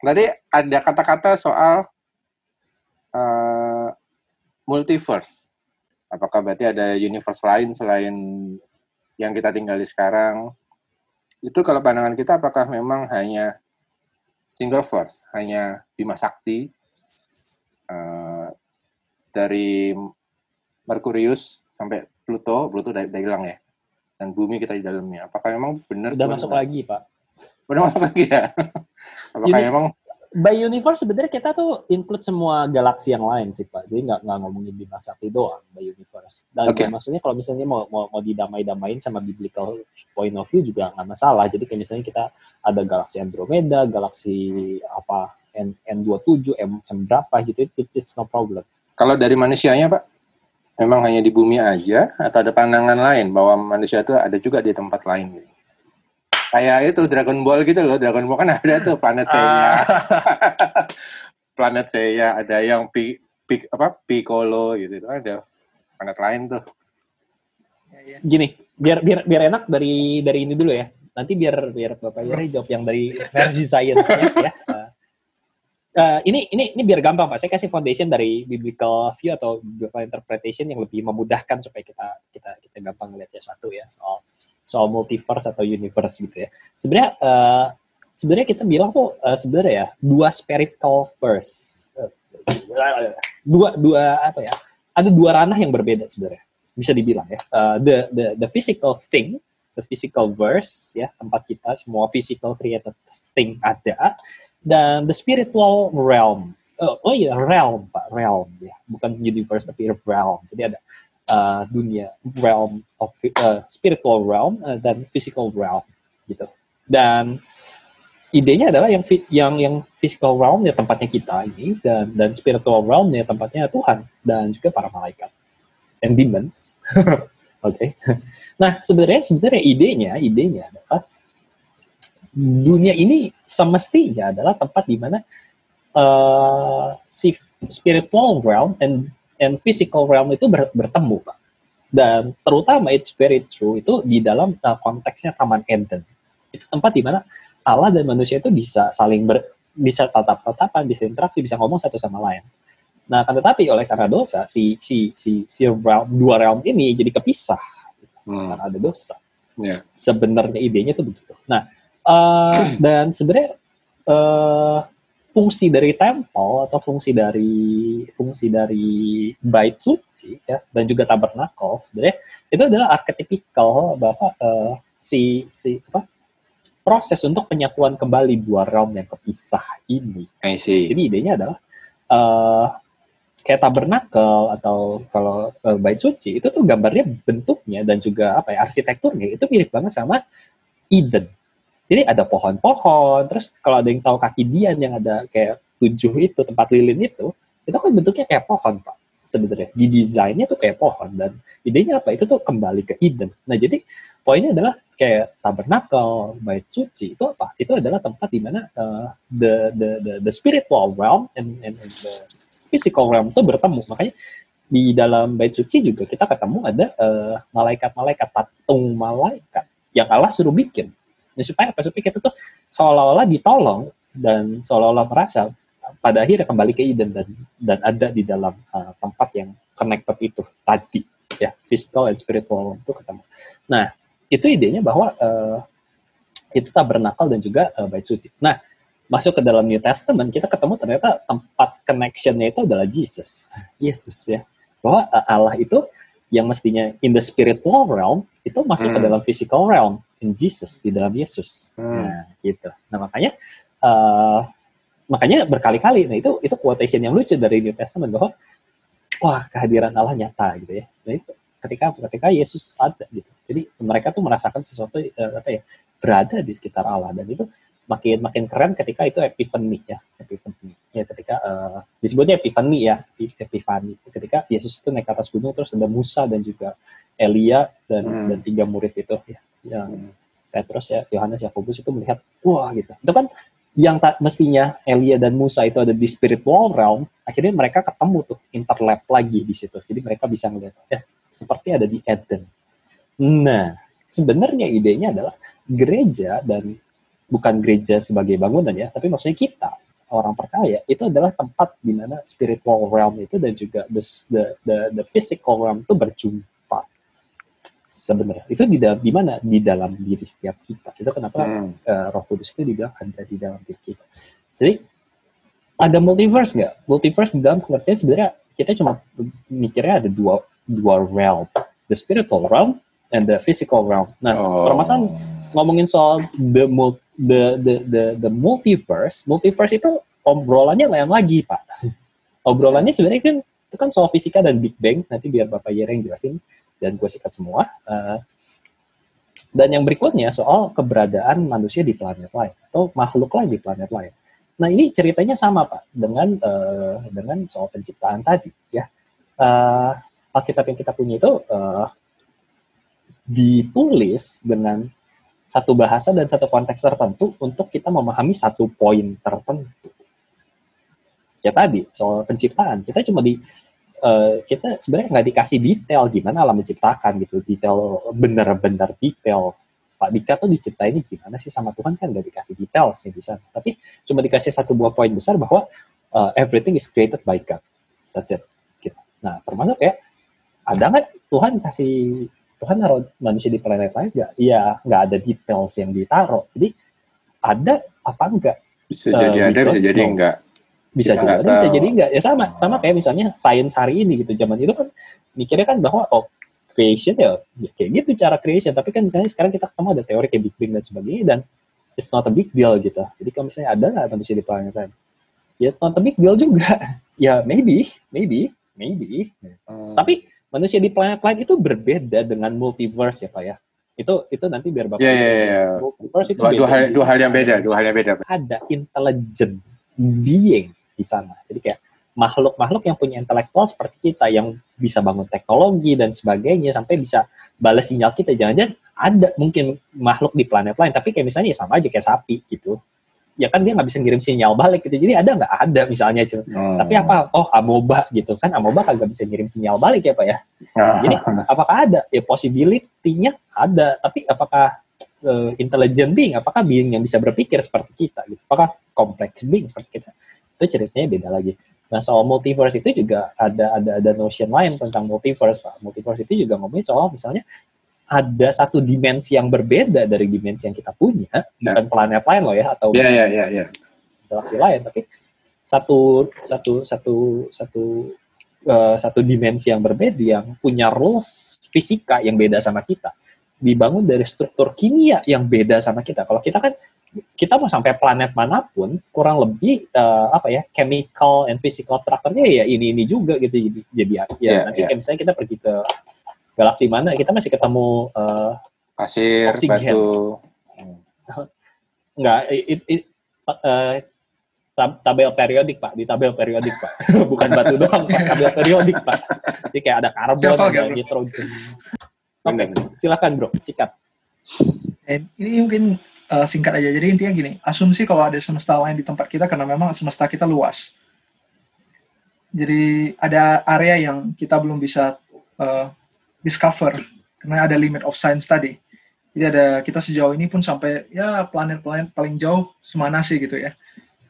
Tadi ada kata-kata soal uh, multiverse. Apakah berarti ada universe lain selain yang kita tinggali sekarang? Itu kalau pandangan kita apakah memang hanya single verse, hanya Bima Sakti uh, dari Merkurius sampai Pluto, Pluto udah, udah hilang ya, dan bumi kita di dalamnya. Apakah memang benar? Udah masuk lagi, Pak. Udah masuk lagi ya? Apakah Uni memang by universe sebenarnya kita tuh include semua galaksi yang lain sih pak. Jadi nggak nggak ngomongin Bima Sakti doang by universe. Dan okay. maksudnya kalau misalnya mau mau, mau didamai-damain sama biblical point of view juga nggak masalah. Jadi kayak misalnya kita ada galaksi Andromeda galaksi apa N N27 M, M berapa gitu it, it's no problem. Kalau dari manusianya pak? Memang hanya di bumi aja atau ada pandangan lain bahwa manusia itu ada juga di tempat lain? gitu kayak itu Dragon Ball gitu loh Dragon Ball. Kan ada tuh planet saya ah. planet saya ada yang pi, pi apa Piccolo gitu. Itu ada planet lain tuh. Ya, ya. gini biar biar biar enak dari dari ini dulu ya. Nanti biar biar bapak Yuri jawab yang dari versi science ya. Uh, ini ini ini biar gampang pak. Saya kasih foundation dari biblical view atau biblical interpretation yang lebih memudahkan supaya kita kita kita gampang ya satu ya soal soal multiverse atau universe gitu ya. Sebenarnya uh, sebenarnya kita bilang tuh uh, sebenarnya ya dua spiritual verse. Uh, dua dua apa ya? Ada dua ranah yang berbeda sebenarnya. Bisa dibilang ya. Uh, the the the physical thing, the physical verse ya, tempat kita semua physical created thing ada dan the spiritual realm. Uh, oh iya, realm Pak, realm ya. Bukan universe tapi realm. Jadi ada uh, dunia realm of uh, spiritual realm uh, dan physical realm gitu. Dan idenya adalah yang yang yang physical realm ya tempatnya kita ini dan dan spiritual realm ya tempatnya Tuhan dan juga para malaikat and demons. Oke. okay. Nah, sebenarnya sebenarnya idenya idenya adalah dunia ini semestinya adalah tempat di mana uh, si spiritual realm and and physical realm itu ber, bertemu, Pak. Dan terutama it's very true itu di dalam uh, konteksnya Taman Eden. Itu tempat di mana Allah dan manusia itu bisa saling ber, bisa tatap-tatapan, bisa interaksi, bisa ngomong satu sama lain. Nah, kan tetapi oleh karena dosa si si si si realm, dua realm ini jadi kepisah hmm. karena ada dosa. Yeah. Sebenarnya idenya itu begitu. Nah, uh, dan sebenarnya uh, fungsi dari temple atau fungsi dari fungsi dari bait suci ya dan juga tabernakel sebenarnya itu adalah arketipikal bahwa uh, si si apa proses untuk penyatuan kembali dua realm yang kepisah ini. I see. Jadi idenya adalah uh, kayak tabernakel atau kalau uh, bait suci itu tuh gambarnya bentuknya dan juga apa ya arsitekturnya itu mirip banget sama Eden jadi ada pohon-pohon, terus kalau ada yang tahu kaki Dian yang ada kayak tujuh itu, tempat lilin itu, itu kan bentuknya kayak pohon, Pak. Sebenarnya di desainnya tuh kayak pohon dan idenya apa? Itu tuh kembali ke Eden. Nah, jadi poinnya adalah kayak tabernakel, bait suci itu apa? Itu adalah tempat di mana uh, the, the the the spiritual realm and, and, and the physical realm itu bertemu. Makanya di dalam bait suci juga kita ketemu ada uh, malaikat-malaikat, patung malaikat yang Allah suruh bikin Ya, supaya apa? Supaya kita tuh seolah-olah ditolong dan seolah-olah merasa pada akhirnya kembali ke Eden dan dan ada di dalam uh, tempat yang connected itu tadi ya physical and spiritual itu ketemu. Nah itu idenya bahwa uh, itu tabernakel dan juga uh, bait suci. Nah masuk ke dalam New Testament kita ketemu ternyata tempat connectionnya itu adalah Jesus, Yesus ya bahwa uh, Allah itu yang mestinya in the spiritual realm itu masuk hmm. ke dalam physical realm in Jesus di dalam Yesus. Hmm. Nah, gitu. Nah, makanya uh, makanya berkali-kali nah itu itu quotation yang lucu dari New Testament bahwa wah kehadiran Allah nyata gitu ya. Nah, itu ketika ketika Yesus ada gitu. Jadi mereka tuh merasakan sesuatu uh, apa ya berada di sekitar Allah dan itu makin makin keren ketika itu epiphany ya epiphany ya ketika uh, disebutnya epiphany ya epiphany ketika Yesus itu naik ke atas gunung terus ada Musa dan juga Elia dan hmm. dan tiga murid itu ya yang. Petrus ya Yohanes Yakobus itu melihat wah gitu. Itu kan yang tak mestinya Elia dan Musa itu ada di spiritual realm akhirnya mereka ketemu tuh interlap lagi di situ. Jadi mereka bisa melihat ya, seperti ada di Eden. Nah sebenarnya idenya adalah gereja dan bukan gereja sebagai bangunan ya, tapi maksudnya kita orang percaya itu adalah tempat di mana spiritual realm itu dan juga the the the, the physical realm itu berjumpa sebenarnya itu di dalam di mana di dalam diri setiap kita itu kenapa hmm. uh, Roh Kudus itu dibilang ada di dalam diri kita jadi ada multiverse nggak multiverse di dalam pengertian sebenarnya kita cuma mikirnya ada dua dua realm the spiritual realm and the physical realm. Nah, oh. permasalahan ngomongin soal the the the the the multiverse, multiverse itu obrolannya lain lagi, Pak. Obrolannya sebenarnya kan itu kan soal fisika dan Big Bang. Nanti biar Bapak Yere yang jelasin dan gue sikat semua. Uh, dan yang berikutnya soal keberadaan manusia di planet lain atau makhluk lain di planet lain. Nah ini ceritanya sama pak dengan uh, dengan soal penciptaan tadi ya. Uh, Alkitab yang kita punya itu uh, ditulis dengan satu bahasa dan satu konteks tertentu untuk kita memahami satu poin tertentu. Ya tadi soal penciptaan kita cuma di uh, kita sebenarnya nggak dikasih detail gimana alam menciptakan gitu, detail benar-benar detail. Pak Dika tuh diciptainnya gimana sih sama Tuhan kan nggak dikasih detail sih bisa, tapi cuma dikasih satu buah poin besar bahwa uh, everything is created by God. That's it. Gitu. Nah termasuk ya ada nggak Tuhan kasih Tuhan naruh manusia di planet lain nggak? Iya, nggak ada details yang ditaruh. Jadi ada apa enggak? Bisa uh, jadi ada, bisa jadi no. enggak. Bisa jadi ada, bisa jadi enggak. Ya sama, sama kayak misalnya sains hari ini gitu. Zaman itu kan mikirnya kan bahwa oh creation ya, ya kayak gitu cara creation. Tapi kan misalnya sekarang kita ketemu ada teori kayak Big Bang dan sebagainya dan it's not a big deal gitu. Jadi kalau misalnya ada nggak manusia di planet lain? Ya it's not a big deal juga. ya maybe, maybe, maybe. Hmm. Tapi manusia di planet lain itu berbeda dengan multiverse ya pak ya itu itu nanti biar bapak yeah, yeah, yeah. multiverse itu dua, dua hal dua hal yang beda dua hal yang beda ada intelligent being di sana. Jadi kayak makhluk-makhluk yang punya intelektual seperti kita yang bisa bangun teknologi dan sebagainya sampai bisa balas sinyal kita. Jangan-jangan ada mungkin makhluk di planet lain tapi kayak misalnya ya sama aja kayak sapi gitu. Ya kan dia nggak bisa ngirim sinyal balik gitu. Jadi ada nggak? Ada misalnya cuy hmm. tapi apa? Oh amoeba gitu kan. Amoeba kagak bisa ngirim sinyal balik ya pak ya? Jadi apakah ada? Ya possibility-nya ada. Tapi apakah uh, intelligent being? Apakah being yang bisa berpikir seperti kita gitu? Apakah kompleks being seperti kita itu ceritanya beda lagi Nah soal multiverse itu juga ada ada ada notion lain tentang multiverse pak. Multiverse itu juga ngomongin soal misalnya ada satu dimensi yang berbeda dari dimensi yang kita punya, yeah. bukan planet lain loh ya atau yeah, yeah, yeah, yeah. galaksi lain, tapi satu satu satu satu uh, satu dimensi yang berbeda yang punya rules fisika yang beda sama kita, dibangun dari struktur kimia yang beda sama kita. Kalau kita kan kita mau sampai planet mana pun kurang lebih uh, apa ya chemical and physical structure-nya ya ini ini juga gitu. Jadi jadi ya yeah, nanti yeah. misalnya kita pergi ke galaksi mana kita masih ketemu uh, pasir, oksigen. batu. Enggak, it, it, uh, tabel periodik pak. Di tabel periodik pak. Bukan batu doang pak. Tabel periodik pak. Jadi kayak ada karbon ada nitrogen. Oke okay, silakan bro. Sikat. Ini mungkin uh, singkat aja jadi intinya gini asumsi kalau ada semesta lain di tempat kita karena memang semesta kita luas jadi ada area yang kita belum bisa uh, discover karena ada limit of science tadi. Jadi ada kita sejauh ini pun sampai ya planet-planet paling jauh semana sih gitu ya.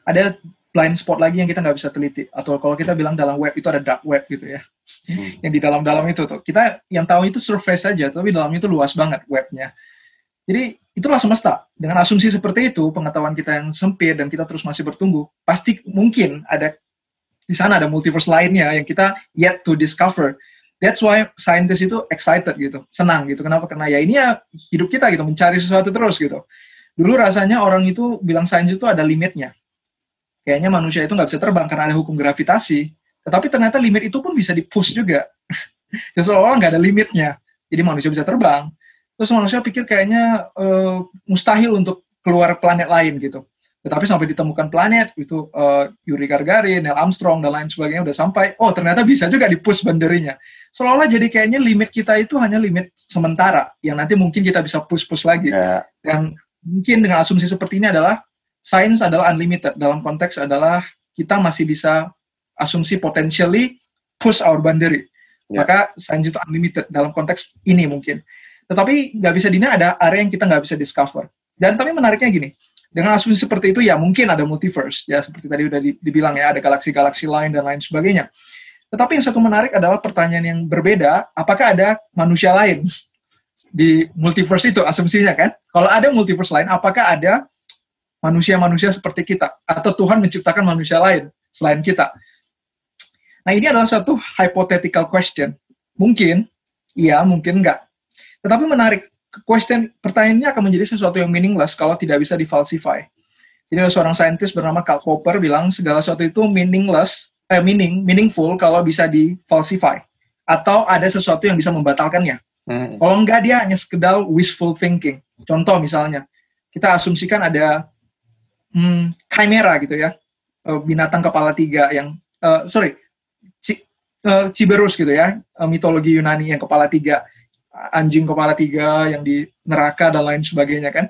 Ada blind spot lagi yang kita nggak bisa teliti atau kalau kita bilang dalam web itu ada dark web gitu ya. Hmm. Yang di dalam-dalam itu tuh. Kita yang tahu itu surface saja tapi dalamnya itu luas banget webnya. Jadi itulah semesta. Dengan asumsi seperti itu, pengetahuan kita yang sempit dan kita terus masih bertumbuh, pasti mungkin ada di sana ada multiverse lainnya yang kita yet to discover That's why scientist itu excited gitu, senang gitu. Kenapa? Karena ya ini ya hidup kita gitu, mencari sesuatu terus gitu. Dulu rasanya orang itu bilang sains itu ada limitnya. Kayaknya manusia itu nggak bisa terbang karena ada hukum gravitasi. Tetapi ternyata limit itu pun bisa di-push juga. Jadi seolah-olah nggak ada limitnya. Jadi manusia bisa terbang. Terus manusia pikir kayaknya uh, mustahil untuk keluar planet lain gitu. Tetapi sampai ditemukan planet itu uh, Yuri Gagarin, Neil Armstrong dan lain sebagainya udah sampai, oh ternyata bisa juga di-push banderinya. Seolah-olah jadi kayaknya limit kita itu hanya limit sementara yang nanti mungkin kita bisa push-push lagi. Yeah. Dan mungkin dengan asumsi seperti ini adalah sains adalah unlimited dalam konteks adalah kita masih bisa asumsi potentially push our boundary. Yeah. Maka sains itu unlimited dalam konteks ini mungkin. Tetapi nggak bisa dina ada area yang kita nggak bisa discover. Dan tapi menariknya gini, Dengan asumsi seperti itu ya mungkin ada multiverse ya seperti tadi udah dibilang ya ada galaksi-galaksi lain dan lain sebagainya. Tetapi yang satu menarik adalah pertanyaan yang berbeda, apakah ada manusia lain di multiverse itu asumsinya kan? Kalau ada multiverse lain, apakah ada manusia-manusia seperti kita atau Tuhan menciptakan manusia lain selain kita? Nah, ini adalah satu hypothetical question. Mungkin iya, mungkin enggak. Tetapi menarik, question pertanyaan ini akan menjadi sesuatu yang meaningless kalau tidak bisa difalsify. Jadi seorang saintis bernama Karl Popper bilang segala sesuatu itu meaningless, eh, meaning, meaningful kalau bisa difalsify atau ada sesuatu yang bisa membatalkannya. Hmm. Kalau enggak dia hanya sekedar wishful thinking. Contoh misalnya, kita asumsikan ada hmm, chimera gitu ya, eh, binatang kepala tiga yang, uh, sorry, uh, Ciberus gitu ya, mitologi Yunani yang kepala tiga anjing kepala tiga yang di neraka dan lain sebagainya kan.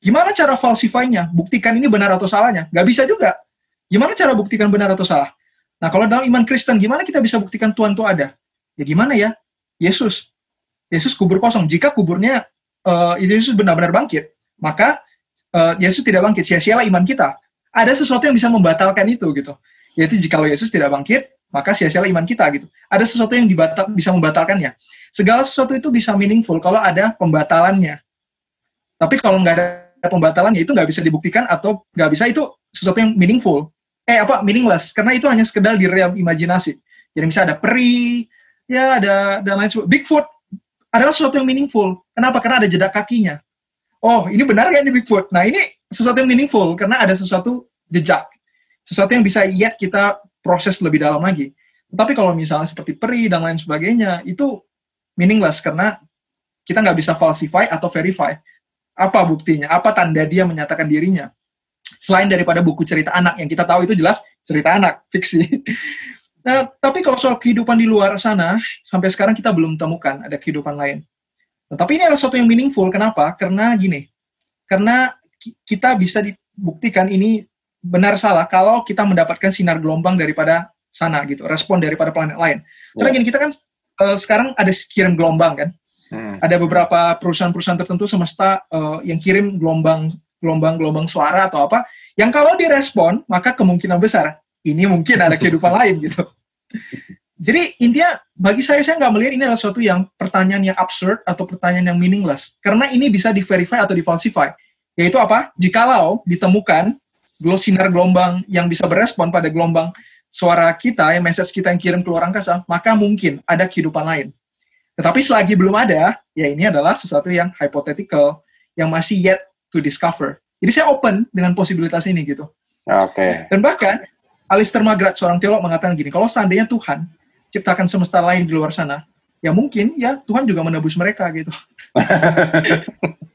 Gimana cara falsifainya? Buktikan ini benar atau salahnya? Gak bisa juga. Gimana cara buktikan benar atau salah? Nah kalau dalam iman Kristen, gimana kita bisa buktikan Tuhan itu ada? Ya gimana ya? Yesus. Yesus kubur kosong. Jika kuburnya uh, Yesus benar-benar bangkit, maka uh, Yesus tidak bangkit. Sia-sialah iman kita. Ada sesuatu yang bisa membatalkan itu gitu. Yaitu jika Yesus tidak bangkit, maka sia-sialah iman kita gitu. Ada sesuatu yang dibatal, bisa membatalkannya. Segala sesuatu itu bisa meaningful kalau ada pembatalannya. Tapi kalau nggak ada pembatalannya itu nggak bisa dibuktikan atau nggak bisa itu sesuatu yang meaningful. Eh apa meaningless karena itu hanya sekedar di realm imajinasi. Jadi misalnya ada peri, ya ada dan lain sebagainya. Bigfoot adalah sesuatu yang meaningful. Kenapa? Karena ada jeda kakinya. Oh, ini benar nggak ini Bigfoot? Nah, ini sesuatu yang meaningful karena ada sesuatu jejak. Sesuatu yang bisa yet kita proses lebih dalam lagi. Tapi kalau misalnya seperti peri dan lain sebagainya, itu meaningless karena kita nggak bisa falsify atau verify. Apa buktinya? Apa tanda dia menyatakan dirinya? Selain daripada buku cerita anak yang kita tahu itu jelas cerita anak, fiksi. Nah, tapi kalau soal kehidupan di luar sana, sampai sekarang kita belum temukan ada kehidupan lain. Nah, tapi ini adalah sesuatu yang meaningful. Kenapa? Karena gini, karena kita bisa dibuktikan ini benar salah kalau kita mendapatkan sinar gelombang daripada sana gitu, respon daripada planet lain. Karena ya. gini kita kan uh, sekarang ada kirim gelombang kan, hmm. ada beberapa perusahaan-perusahaan tertentu semesta uh, yang kirim gelombang gelombang-gelombang suara atau apa, yang kalau direspon maka kemungkinan besar ini mungkin ada kehidupan lain gitu. Jadi intinya bagi saya saya nggak melihat ini adalah suatu yang pertanyaan yang absurd atau pertanyaan yang meaningless karena ini bisa diverify atau difalsify. Yaitu apa? Jikalau ditemukan sinar gelombang yang bisa berespon pada gelombang suara kita, yang message kita yang kirim keluar angkasa, maka mungkin ada kehidupan lain. Tetapi selagi belum ada, ya ini adalah sesuatu yang hypothetical, yang masih yet to discover. Jadi saya open dengan posibilitas ini gitu. Oke. Okay. Dan bahkan Alistair McGrath, seorang teolog mengatakan gini, kalau seandainya Tuhan ciptakan semesta lain di luar sana, ya mungkin ya Tuhan juga menebus mereka gitu.